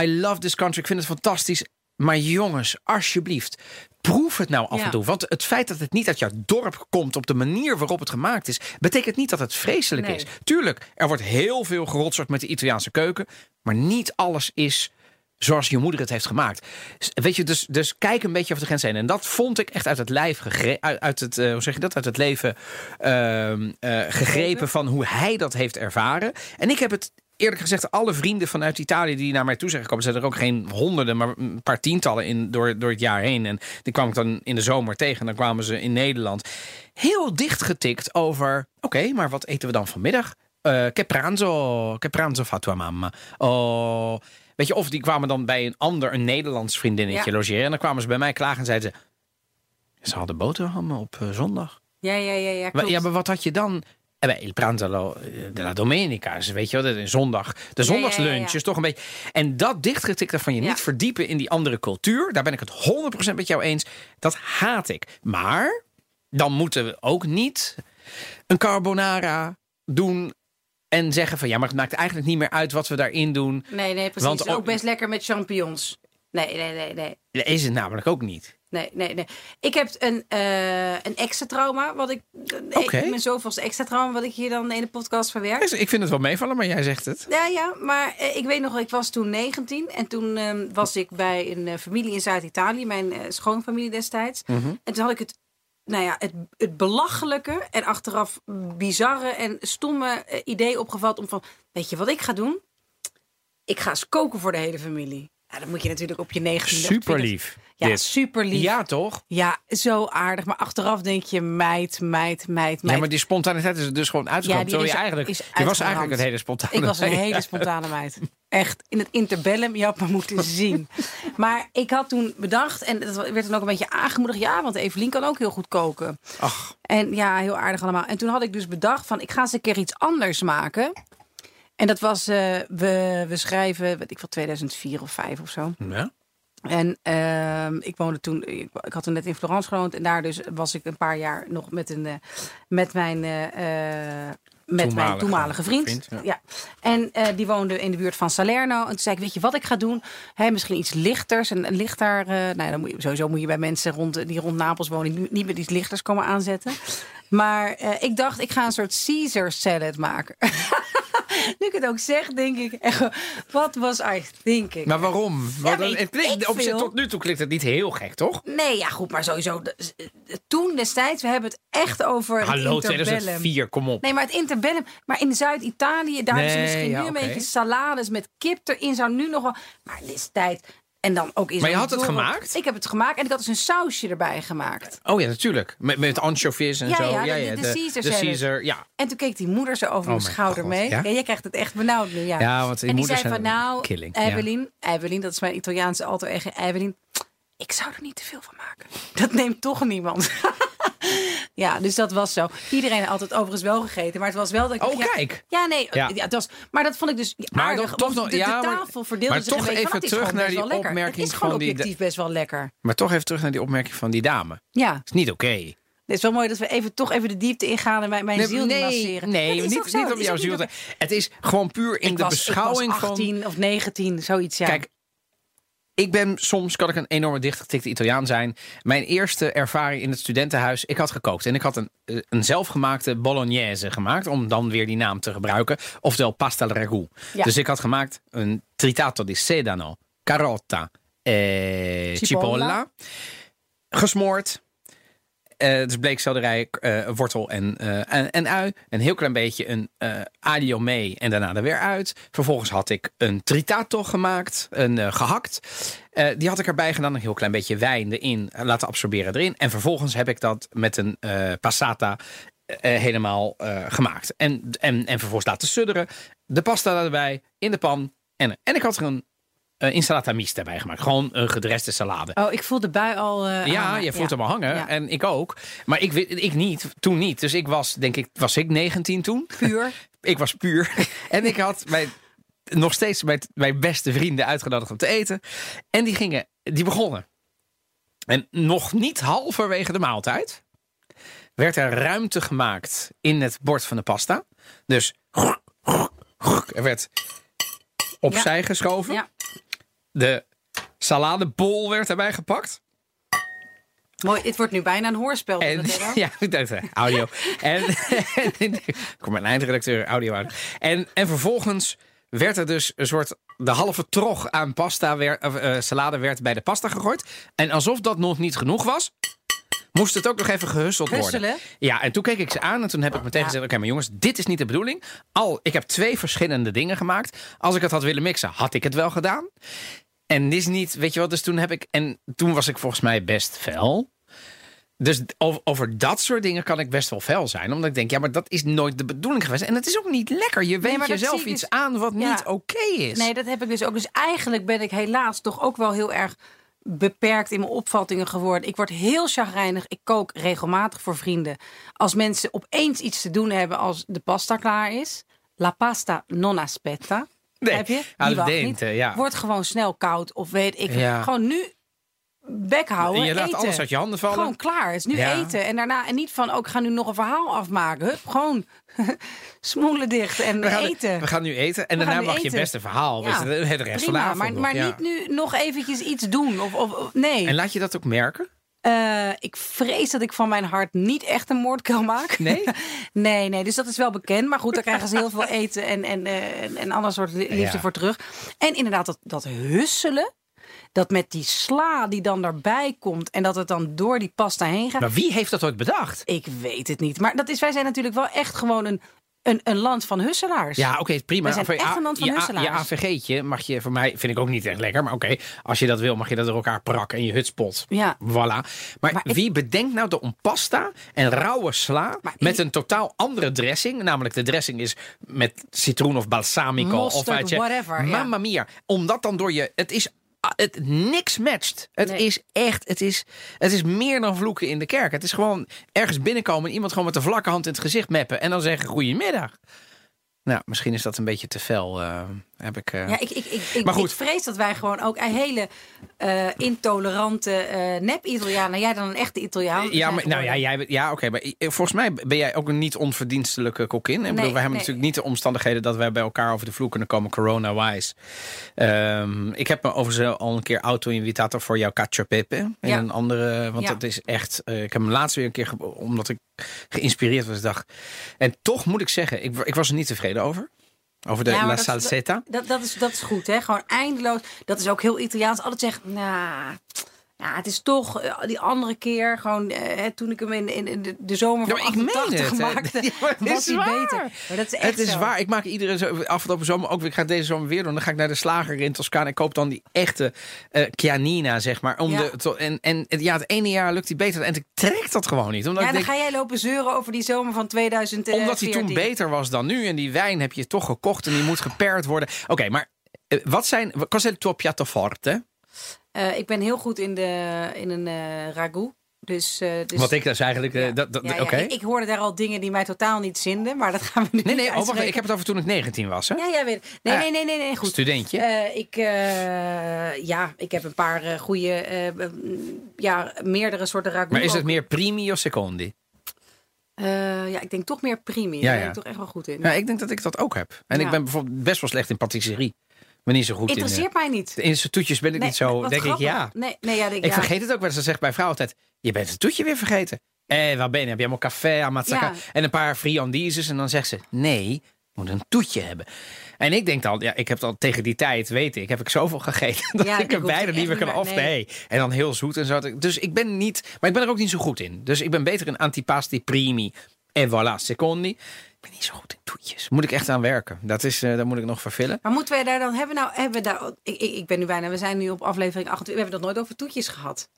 I love this country. Ik vind het fantastisch. Maar jongens, alsjeblieft, proef het nou af Ja. en toe. Want het feit dat het niet uit jouw dorp komt op de manier waarop het gemaakt is, betekent niet dat het vreselijk Nee. is. Tuurlijk, er wordt heel veel gerotzerd met de Italiaanse keuken. Maar niet alles is zoals je moeder het heeft gemaakt. Weet je, dus, dus kijk een beetje over de grens heen. En dat vond ik echt uit het lijf gegrepen. Uit, uit het, eh, hoe zeg je dat? Uit het leven ehm, eh, gegrepen van hoe hij dat heeft ervaren. En ik heb het. Eerlijk gezegd, alle vrienden vanuit Italië die naar mij toe zijn gekomen, zijn er ook geen honderden, maar een paar tientallen in, door, door het jaar heen. En die kwam ik dan in de zomer tegen. En dan kwamen ze in Nederland heel dicht getikt over: oké, maar wat eten we dan vanmiddag? Eh che pranzo, che pranzo fa tua mamma? Oh, weet je, of die kwamen dan bij een ander, een Nederlands vriendinnetje Ja. logeren. En dan kwamen ze bij mij klagen en zeiden ze: ze hadden boterhammen op eh, zondag. Ja, ja, ja, ja. Klopt. ja, maar wat had je dan? Eh, bij Il pranzo lo- della domenica, weet je wel, de zondag. De zondagslunch ja, ja. is toch een beetje... En dat dichtgetikte van je niet verdiepen in die andere cultuur... daar ben ik het 100% met jou eens. Dat haat ik. Maar dan moeten we ook niet een carbonara doen... en zeggen van ja, maar het maakt eigenlijk niet meer uit wat we daarin doen. Nee, nee, precies. Want ook- best lekker met champignons. Nee, nee, nee, nee. Dat is het namelijk ook niet. Nee, nee, nee. Ik heb een, eh, een extra trauma. Wat ik, Oké. ik mijn zoveelste extra trauma wat ik hier dan in de podcast verwerk. Ik vind het wel meevallen, maar jij zegt het. Ja, ja, maar eh, ik weet nog, ik was toen 19 en toen ehm, was ik bij een eh, familie in Zuid-Italië, mijn eh, schoonfamilie destijds. En toen had ik het, nou ja, het, het belachelijke en achteraf bizarre en stomme eh, idee opgevat om van, weet je wat ik ga doen? Ik ga eens koken voor de hele familie. Ja, dat moet je natuurlijk op je 19 Super lief. Ja, dit. super lief. Ja, toch? Ja, zo aardig. Maar achteraf denk je, meid, meid, meid, meid. Ja, maar die spontaniteit is er dus gewoon uitgekomen. Ja, die je eigenlijk, is je was eigenlijk een hele spontane. Ik was een hele spontane meid. Echt, in het interbellum, je had me moeten zien. Maar ik had toen bedacht, en dat werd dan ook een beetje aangemoedigd... ja, want Evelien kan ook heel goed koken. Ach, En ja, heel aardig allemaal. En toen had ik dus bedacht van, ik ga eens een keer iets anders maken. En dat was, eh, we, we schrijven, weet ik veel, 2004 of 5 of zo. ja. En ehm, ik woonde toen, ik, ik had toen net in Florence gewoond. En daar dus was ik een paar jaar nog met, een, eh, met mijn... eh, met mijn Toenmalige toenmalige vriend. vriend, ja. ja. En die woonde in de buurt van Salerno. En toen zei ik, weet je wat ik ga doen? Hè, misschien iets lichters. En een lichter, nou, ja, dan moet je, sowieso moet je bij mensen rond, die rond Napels wonen... niet- niet met iets lichters komen aanzetten. Maar ik dacht, ik ga een soort Caesar salad maken. nu ik het ook zeg, denk ik, echt, wat was I thinking? Maar waarom? Want weet het klinkt, op zich, veel. tot nu toe klinkt het niet heel gek, toch? Nee, ja, goed, maar sowieso. Toen destijds, we hebben het echt over. het Hallo, interbellum. 2004, kom op. Nee, maar het interbellum. Maar in Zuid-Italië, daar Nee, misschien ja, nu een oké. beetje salades met kip erin. Zou nu nog wel. Maar destijds. En dan ook Maar je had het gemaakt? Ik heb het gemaakt en ik had dus een sausje erbij gemaakt. Oh ja, natuurlijk. Met, met anchovies en Ja, zo. ja, de- de Caesar de. Caesar, ja. En toen keek die moeder zo over Oh mijn schouder God, mee. ja? Ja? jij krijgt het echt benauwd nu. Ja, Ja, want die en die zei van nou, killing, ja. Evelien, Evelien, dat is mijn Italiaanse alter ego, Evelien. Ik zou er niet te veel van maken. Dat neemt toch niemand. ja, dus dat was zo. Iedereen had het overigens wel gegeten, maar het was wel dat ik Oh, ja, kijk. Ja, nee, Ja. ja. het was, maar dat vond ik dus Maar aardig. toch- nog- de, ja, de tafel verdeelde maar zich toch een even terug naar die wel lekker. opmerking Het is gewoon van die- objectief best wel lekker. Maar toch even terug naar die opmerking van die dame. Ja, is niet oké. het is wel mooi dat we even, toch even de diepte ingaan en mijn, mijn ziel niet masseren. nee, niet, niet is jouw ziel. te- Het is gewoon puur in ik de was, beschouwing ik was van... 18 of 19, zoiets. Ja. Kijk, ik ben soms kan ik een enorme dichtgetikte Italiaan zijn. Mijn eerste ervaring in het studentenhuis, ik had gekookt en ik had een, eh, een zelfgemaakte bolognese gemaakt, om dan weer die naam te gebruiken, oftewel pasta al. Ja. Dus ik had gemaakt een tritato di sedano, carota, eh, Cipolla. cipolla, gesmoord. Eh dus bleekselderij, eh, wortel en, eh, en, en ui. Een heel klein beetje een aglio mee en daarna er weer uit. Vervolgens had ik een tritato gemaakt, een eh, gehakt. Eh, die had ik erbij gedaan, een heel klein beetje wijn erin, laten absorberen erin. En vervolgens heb ik dat met een eh, passata helemaal gemaakt. En, en, en vervolgens laten sudderen. De pasta erbij, in de pan. En, en ik had er een eh, insalata mista bij gemaakt. Gewoon een gedreste salade. Oh, ik voel de bui al. eh, Ja, hangen. je voelt hem al hangen. Ja. En ik ook. Maar ik, ik niet. Toen niet. Dus ik was, denk ik, was ik 19 toen? Puur. ik was puur. en ik had mijn, nog steeds mijn, mijn beste vrienden uitgenodigd om te eten. En die gingen, die begonnen. En nog niet halverwege de maaltijd werd er ruimte gemaakt in het bord van de pasta. Dus er werd opzij geschoven. Ja. De saladebol werd erbij gepakt. Mooi, het wordt nu bijna een hoorspel. En, ja, dat, eh, audio. en, en kom mijn eindredacteur audio. En, en vervolgens werd er dus een soort de halve trog aan pasta werd, eh, salade werd bij de pasta gegooid. En alsof dat nog niet genoeg was, moest het ook nog even gehusseld worden. Ja, en toen keek ik ze aan en toen heb ik meteen Ja. gezegd: Oké, maar jongens, dit is niet de bedoeling. Al, ik heb twee verschillende dingen gemaakt. Als ik het had willen mixen, had ik het wel gedaan. En dit is niet, weet je wat, dus toen heb ik, en toen was ik volgens mij best fel. Dus over, over dat soort dingen kan ik best wel fel zijn. Omdat ik denk, ja, maar dat is nooit de bedoeling geweest. En het is ook niet lekker. Je dat jezelf iets dus- aan wat Ja. niet oké is. Nee, dat heb ik dus ook. Dus eigenlijk ben ik helaas toch ook wel heel erg beperkt in mijn opvattingen geworden. Ik word heel chagrijnig. Ik kook regelmatig voor vrienden. Als mensen opeens iets te doen hebben als de pasta klaar is. La pasta non aspetta. Nee, heb je? Die wacht niet. ja. Wordt gewoon snel koud of weet ik. Ja. Gewoon nu bek houden. je laat eten. alles uit je handen vallen. Gewoon klaar. Het is nu Ja. eten. En daarna en niet van ook ga nu nog een verhaal afmaken. Hup, gewoon smoelen dicht en we, gaan, eten. we gaan nu eten. En We daarna gaan mag je eten. beste verhaal. Ja, het rest van de Prima, avond maar, nog, maar ja. niet nu nog eventjes iets doen. Of, of- nee. En laat je dat ook merken? Eh, ik vrees dat ik van mijn hart niet echt een moordkuil maak. Nee? nee, nee, dus dat is wel bekend. Maar goed, daar krijgen ze heel veel eten en, en, eh, en, en ander soort li- liefde Ja. voor terug. En inderdaad, dat, dat husselen. Dat met die sla die dan daarbij komt. En dat het dan door die pasta heen gaat. Maar wie heeft dat ooit bedacht? Ik weet het niet. Maar dat is, wij zijn natuurlijk wel echt gewoon een, een, een land van husselaars. Ja, oké, prima. Wij zijn Of, echt ja, een land van je, husselaars. je AVG'tje mag je voor mij, vind ik ook niet echt lekker. Maar oké, als je dat wil, mag je dat er elkaar prakken en je hutspot. Ja. Voilà. Maar, Maar ik- wie bedenkt nou de pasta en rauwe sla Maar met ik- een totaal andere dressing? Namelijk de dressing is met citroen of balsamico. Mosterd, of je, whatever, ja. Mamma mia. Omdat dan door je, het is... ah, Het niks matcht. Het Nee. is echt, het is, het is meer dan vloeken in de kerk. Het is gewoon ergens binnenkomen en iemand gewoon met de vlakke hand in het gezicht meppen en dan zeggen goedemiddag. Nou, misschien is dat een beetje te fel. eh, heb ik, eh, Ja, ik, ik, ik, ik, Maar goed. ik vrees dat wij gewoon ook een hele eh, intolerante eh nep-Italianen. Jij dan een echte Italiaan. Ja, maar, nou ja, jij, ja oké. maar volgens mij ben jij ook een niet onverdienstelijke kokkin. Ik bedoel, wij hebben nee. natuurlijk niet de omstandigheden dat wij bij elkaar over de vloer kunnen komen, corona-wise. Ehm, ik heb me overigens al een keer auto-invitator voor jouw cacio pepe. Ja. een andere, want Ja. dat is echt... ik heb hem laatst weer een keer, omdat ik geïnspireerd was, dacht. En toch moet ik zeggen, ik, ik was er niet tevreden over. Over de Ja, La Salsetta. Dat, dat, is, dat is goed, hè? Gewoon eindeloos. Dat is ook heel Italiaans. Altijd zeggen, nou, ja, het is toch eh, die andere keer. Gewoon eh, toen ik hem in, in, de, de zomer van Ja, maar ik meen 88 het, hè. maakte, Ja, maar het was is waar. beter. Maar dat is echt Het is zo. waar. Ik maak iedere afgelopen zomer ook. weer- Ik ga deze zomer weer doen. Dan ga ik naar de slager in Toscane. Ik koop dan die echte eh Chianina, zeg maar. Om Ja. de, en, en ja, het ene jaar lukt hij beter. En ik trek dat gewoon niet. Omdat Ja, ik dan denk, ga jij lopen zeuren over die zomer van 2014. omdat hij toen beter was dan nu. En die wijn heb je toch gekocht. En die moet gepaard worden. Oké, maar wat zijn... Cos'è il tuo piatto forte? Eh, ik ben heel goed in, de, in een eh ragout. Dus, eh, dus Wat ik dus eigenlijk... ja. dat, dat, Ja, ja, ik, ik hoorde daar al dingen die mij totaal niet zinden. Maar dat gaan we nu Nee, nee, oh, wacht, ik heb het over toen ik 19 was, hè? Ja, jij weet. Nee, Ah, nee, nee, nee, nee, goed. Studentje. Ik, ja, ik heb een paar goede, ja, meerdere soorten ragout. maar is het ook. meer primi of secondi? Ja, ik denk toch meer primi. Ja, Daar ja. ben ik toch echt wel goed in. Ja, ik denk dat ik dat ook heb. En Ja. ik ben bijvoorbeeld best wel slecht in patisserie. Ben niet zo goed in... Interesseert mij niet. eh, In zijn toetjes ben ik Nee, niet zo. denk grappig. ik, ja. Nee, nee, ja, denk, Ik ja. vergeet het ook wel eens. Dan zegt mijn vrouw altijd: Je bent het toetje weer vergeten. Eh, waar ben je? Heb je allemaal café, amazzacca Ja. en een paar friandises? En dan zegt ze: Nee, moet een toetje hebben. En ik denk dan, ja, ik heb dan tegen die tijd, weet ik, heb ik zoveel gegeten dat Ja, ik er bijna niet meer kan af. nee. Nee. En dan heel zoet en zo. Dus ik ben niet, maar ik ben er ook niet zo goed in. Dus ik ben beter in antipasti primi en voilà secondi. Ik ben niet zo goed in toetjes. Moet ik echt aan werken. Dat is, eh daar moet ik nog vervullen. Maar moeten wij daar dan hebben? Nou, hebben we daar. Ik, ik, ben nu bijna. We zijn nu op aflevering 28. We hebben dat nooit over toetjes gehad.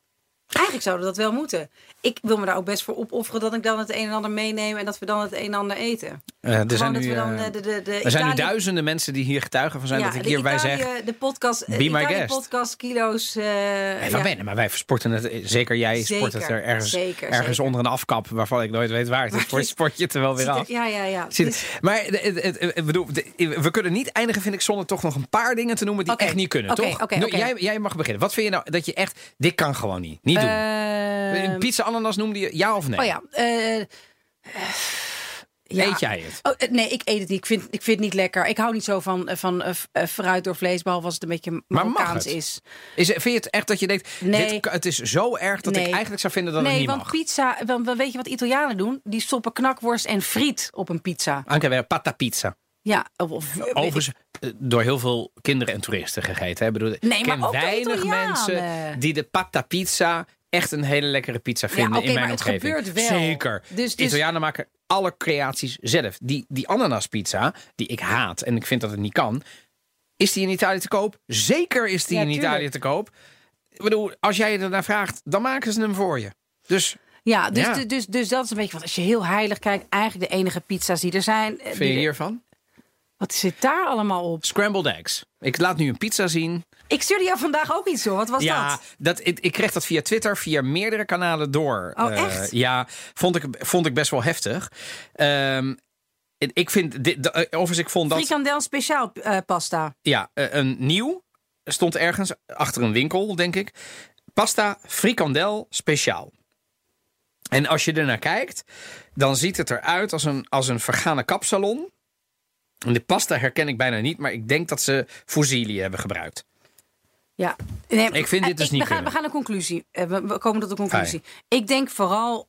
Eigenlijk zouden we dat wel moeten. Ik wil me daar ook best voor opofferen dat ik dan het een en ander meeneem en dat we dan het een en ander eten. Eh, er Gewoon zijn nu, dan eh, de, de, de, de er zijn nu duizenden mensen die hier getuigen van zijn ja, dat ik hierbij Italië- zeg. De podcast, Be my guest. podcast, kilo's. eh Nee, van ja. wennen, maar wij sporten het. Zeker jij sport het Zeker, er ergens, zeker, ergens zeker. onder een afkap waarvan ik nooit weet waar het is. Sport, je het er wel weer er- af. Ja, ja, ja. Je Dus- maar bedoel, we kunnen niet eindigen, vind ik, zonder toch nog een paar dingen te noemen die Oké, echt niet kunnen, toch? oké. Jij, jij mag beginnen. Wat vind je nou dat je echt, dit kan gewoon niet, niet doen? Ehm, Pizza ananas noemde je, ja of nee? Oh ja. eh, ja. Eet jij het? Oh, eh, nee, ik eet het niet. Ik vind, ik vind het niet lekker. Ik hou niet zo van, eh, van fruit door vlees, behalve als het een beetje Marokkaans het? is. Is, vind je het echt dat je denkt, Nee. dit, het is zo erg dat ik eigenlijk zou vinden dat het nee, niet want mag? pizza, want weet je wat Italianen doen? Die stoppen knakworst en friet op een pizza. Anche weer pata pizza. Ja, of, Overigens eh, door heel veel kinderen en toeristen gegeten. Hè? Ik Bedoel, Nee, ik maar ken ook weinig mensen die de pata pizza echt een hele lekkere pizza vinden in mijn maar het omgeving. gebeurt wel. Zeker. Dus- dus- Italianen maken alle creaties zelf. Die, die ananaspizza, die ik haat en ik vind dat het niet kan, is die in Italië te koop? Zeker is die Ja, in tuurlijk. Italië te koop. Ik bedoel, als jij ernaar vraagt, dan maken ze hem voor je. Dus Ja, dus, Ja. Dus, dus, dus dat is een beetje wat. Als je heel heilig kijkt, eigenlijk de enige pizza's die er zijn. eh, vind je er- hiervan? Wat zit daar allemaal op? Scrambled eggs. Ik laat nu een pizza zien. Ik stuurde jou vandaag ook iets door. Wat was ja, dat? dat, ik, ik kreeg dat via Twitter, via meerdere kanalen door. Oh, Eh, echt? ja, vond ik, vond ik best wel heftig. Ehm, ik vind, dit, eh, overigens, ik vond dat Frikandel speciaal eh, pasta. ja, een nieuw stond ergens achter een winkel, denk ik. Pasta frikandel speciaal. En als je er naar kijkt, dan ziet het eruit als een, als een vergane kapsalon. En de pasta herken ik bijna niet, maar ik denk dat ze fusilli hebben gebruikt. Ja. Nee, Ik vind dit eh, dus ik- niet we gaan, we gaan een conclusie. Eh, We, we komen tot een conclusie. Ik denk vooral.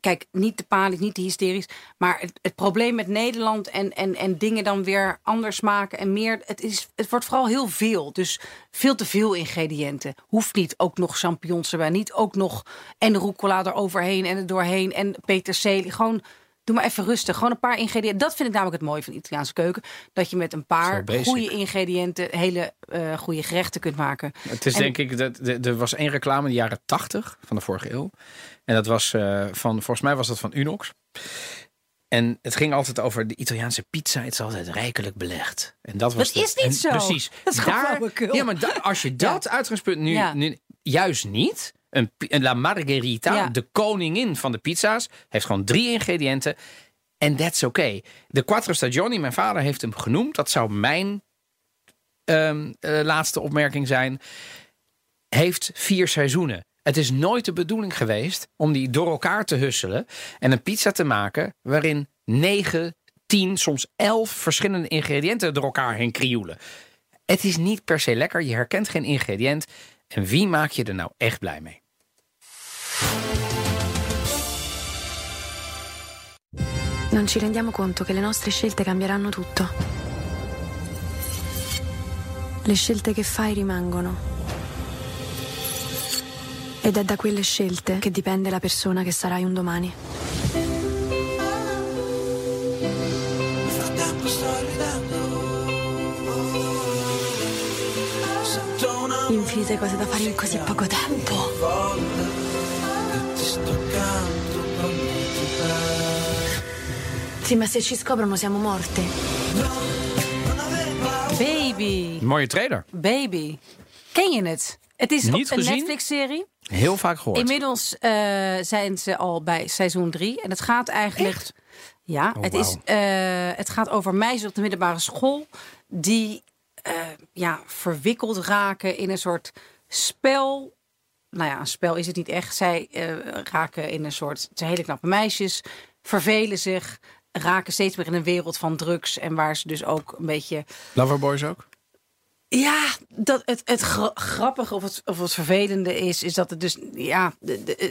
Kijk, niet te panisch, niet te hysterisch. Maar het, het probleem met Nederland en, en, en dingen dan weer anders maken en meer. Het, is, het wordt vooral heel veel. Dus veel te veel ingrediënten. Hoeft niet ook nog champignons erbij. Niet ook nog en rucola eroverheen en er doorheen. En peterselie. Gewoon. Doe maar even rustig. Gewoon een paar ingrediënten. Dat vind ik namelijk het mooie van de Italiaanse keuken. Dat je met een paar goede ingrediënten hele eh goede gerechten kunt maken. Het is En- denk ik, dat er was één reclame in de jaren 80 van de vorige eeuw. En dat was eh, van, volgens mij was dat van Unox. En het ging altijd over de Italiaanse pizza. Het is altijd rijkelijk belegd. En dat was Dat is niet en zo. Precies. Dat is Daar, ja, maar daar- als je dat uitgangspunt nu, Ja. nu juist niet. Een, La Margherita, Ja. de koningin van de pizza's, heeft gewoon drie ingrediënten. En that's oké. De Quattro Stagioni, mijn vader heeft hem genoemd. Dat zou mijn ehm, eh, laatste opmerking zijn. Heeft vier seizoenen. Het is nooit de bedoeling geweest om die door elkaar te husselen. En een pizza te maken waarin negen, tien, soms elf verschillende ingrediënten door elkaar heen krioelen. Het is niet per se lekker. Je herkent geen ingrediënt. En wie maak je er nou echt blij mee? Non ci rendiamo conto che le nostre scelte cambieranno tutto. Le scelte che fai rimangono. Ed è da quelle scelte che dipende la persona che sarai un domani. Infinite cose da fare in così poco tempo. Sto accanto quando ti perdo Sì, ma se ci scoprono siamo morte. Baby. Mooie trailer. Baby. Ken je het? Het is Niet een gezien? Netflix-serie. Heel vaak gehoord. Inmiddels eh, zijn ze al bij seizoen 3. En het gaat eigenlijk. Ja, Oh, het, is, eh, het gaat over meisjes op de middelbare school. die eh, ja, verwikkeld raken in een soort spel. Nou ja, een spel is het niet echt. Zij eh, raken in een soort. Het hele knappe meisjes. Vervelen zich. Raken steeds meer in een wereld van drugs. En waar ze dus ook een beetje. Loverboys ook? Ja, dat het, het gra- grappige of het, of het vervelende is, is dat het dus, ja, de, de, eh,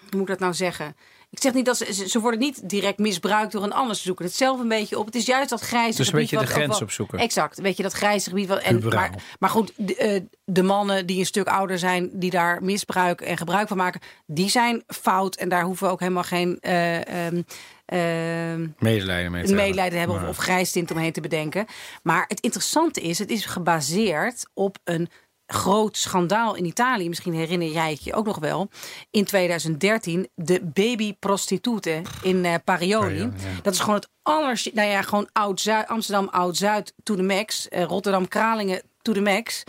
hoe moet ik dat nou zeggen? Ik zeg niet dat ze, ze, worden niet direct misbruikt door een ander. Ze zoeken het zelf een beetje op. Het is juist dat grijze Dus een gebied. beetje de wat ook grens opzoeken. Exact, weet je, dat grijze gebied. Wat, en, maar, maar goed, de, eh, de mannen die een stuk ouder zijn, die daar misbruik en gebruik van maken, die zijn fout. En daar hoeven we ook helemaal geen eh, ehm, ehm, Medelijden mee te een hebben. medelijden hebben of, of grijstint omheen te bedenken. Maar het interessante is, het is gebaseerd op een groot schandaal in Italië. Misschien herinner jij het je ook nog wel. In 2013 de baby prostitute in eh Parioli. Ja. Dat is gewoon het aller... Nou ja, gewoon Oud-Zuid, Amsterdam Oud-Zuid to the max. eh, Rotterdam Kralingen to the max.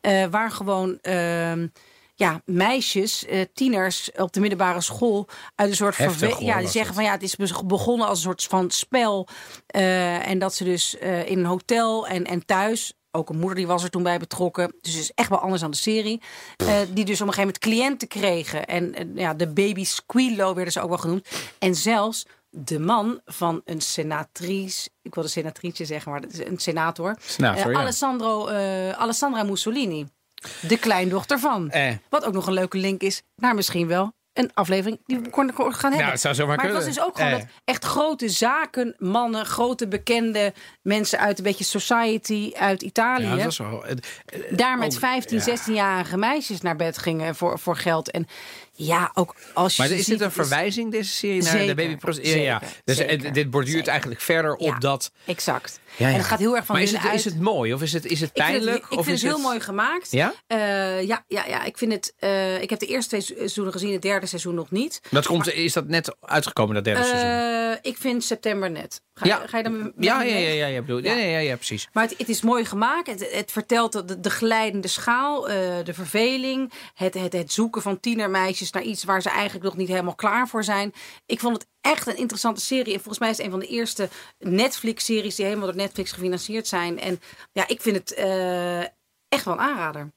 Eh, waar gewoon... ehm, ja, meisjes, tieners op de middelbare school uit een soort Heftig, hoor, Ja, die zeggen van ja, het is begonnen als een soort van spel. en dat ze dus in een hotel en, en thuis. Ook een moeder die was er toen bij betrokken. Dus het is echt wel anders dan de serie. eh, die dus op een gegeven moment cliënten kregen. En eh, ja, de baby squillo werden ze ook wel genoemd. En zelfs de man van een senatrice. Ik wilde senatrice zeggen, maar dat is een senator. Senator, Eh, ja. Alessandro, eh, Alessandra Mussolini. De kleindochter van. Eh. Wat ook nog een leuke link is naar misschien wel een aflevering die we kon- kon- gaan hebben. het zou zomaar maar het was dus ook gewoon Eh. dat echt grote zaken, mannen, grote bekende mensen uit een beetje society uit Italië. Ja, dat is wel... eh, eh, daar met ook- 15, ja. 16-jarige meisjes naar bed gingen voor, voor geld. En ja, ook als je Maar is ziet, dit een verwijzing, deze serie, naar de Zeker, baby Ja, ja. Dus eh, zeker, dit borduurt zeker. eigenlijk verder Ja. op dat... Exact. Ja, ja. En het gaat heel erg van maar is het, uit. is het mooi of is het, is het Ik vind het- pijnlijk? Ik of vind is het heel mooi gemaakt. Ja? Eh, ja, ja, ja, ik vind het. eh, ik heb de eerste twee seizoenen gezien, het derde seizoen nog niet. Dat komt, is dat net uitgekomen, dat derde seizoen? Eh, ik vind september net. Ga, Ja. ga je dan Ja, ja, ja, ja, ja, bedoel, ja. Ja. Ja, ja, ja, precies. Maar het, het is mooi gemaakt. Het, het vertelt de, de glijdende schaal, eh, de verveling. Het, het, het zoeken van tienermeisjes naar iets waar ze eigenlijk nog niet helemaal klaar voor zijn. Ik vond het echt een interessante serie. En volgens mij is het een van de eerste Netflix-series die helemaal door Netflix gefinancierd zijn. En ja, ik vind het eh, echt wel een aanrader.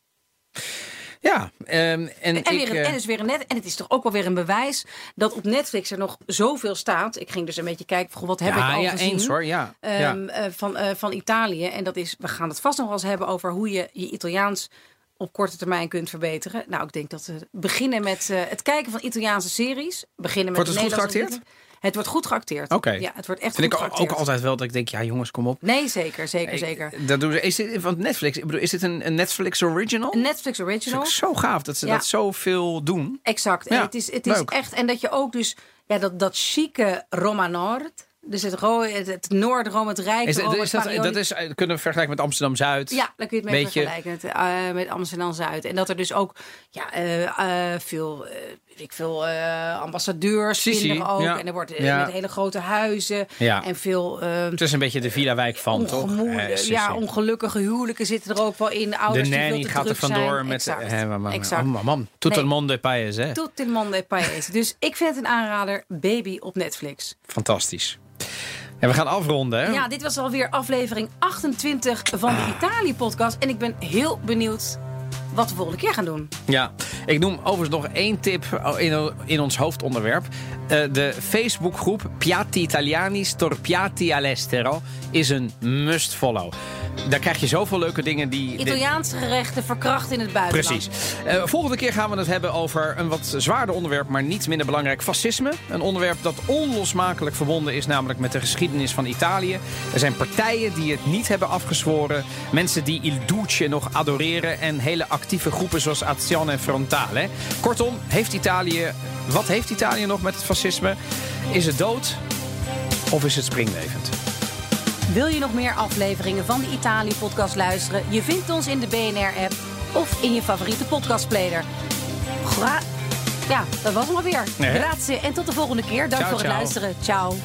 Ja, ehm, en, En, ik... weer een, eh, en, is weer een net, en het is toch ook wel weer een bewijs dat op Netflix er nog zoveel staat. Ik ging dus een beetje kijken, van, wat heb ik al ja, gezien? eens hoor, ja. ja. Ehm, eh, van, van Italië. En dat is, we gaan het vast nog wel eens hebben over hoe je je Italiaans op korte termijn kunt verbeteren. Nou, ik denk dat we beginnen met eh, het kijken van Italiaanse series. Beginnen met Wordt het goed geacteerd? Het wordt goed geacteerd. Oké. Ja, het wordt echt Vind ik ook, altijd wel dat ik denk, ja jongens, kom op. Nee, zeker, zeker, zeker. Dat doen ze. Is dit, want Netflix, ik bedoel, is dit een, een Netflix original? Een Netflix Dat is original. ook zo gaaf dat ze Ja. dat zoveel doen. Exact. En Ja, het is, het is leuk. echt. En dat je ook dus. Ja, dat, dat chique Roma Noord. Dus het, ro- het, het Noord-Rome, het Rijke Is, Rome, is dat, dat is, eh, kunnen we vergelijken met Amsterdam Zuid? Ja, daar kun je het mee Beetje- vergelijken met, eh, met Amsterdam Zuid. En dat er dus ook ja, eh, veel, ik veel ambassadeurs kinderen ook. ja. En er wordt Ja. met hele grote huizen Ja. en veel. eh, Het is een beetje de Villa-wijk van, toch? ja, ongelukkige huwelijken zitten er ook wel in. de Ouders die veel nanny te gaat er vandoor zijn. met... Exact. maar- maar- exact. Oh, man, Tout Nee. el monde hè? In monde. Dus ik vind het een aanrader. Baby op Netflix. Fantastisch. En we gaan afronden, hè? Ja, dit was alweer aflevering 28 van de Italië-podcast. En ik ben heel benieuwd wat we volgende keer gaan doen. Ja, ik noem overigens nog één tip in, in ons hoofdonderwerp. Eh, de Facebookgroep Piatti Italiani Storpiati all'estero is een must-follow. Daar krijg je zoveel leuke dingen die... Italiaanse gerechten verkracht in het buitenland. Precies. Eh, volgende keer gaan we het hebben over een wat zwaarder onderwerp, maar niet minder belangrijk: fascisme. Een onderwerp dat onlosmakelijk verbonden is, namelijk met de geschiedenis van Italië. Er zijn partijen die het niet hebben afgezworen, mensen die Il Duce nog adoreren en hele actieve groepen zoals Azione Frontale. Kortom, heeft Italië, wat heeft Italië nog met het fascisme? Is het dood of is het springlevend? Wil je nog meer afleveringen van de Italië-podcast luisteren? Je vindt ons in de BNR-app of in je favoriete podcastplayer. Gra ja, dat was hem alweer. Nee? Grazie en tot de volgende keer. Dank Ciao, voor het ciao. luisteren. Ciao.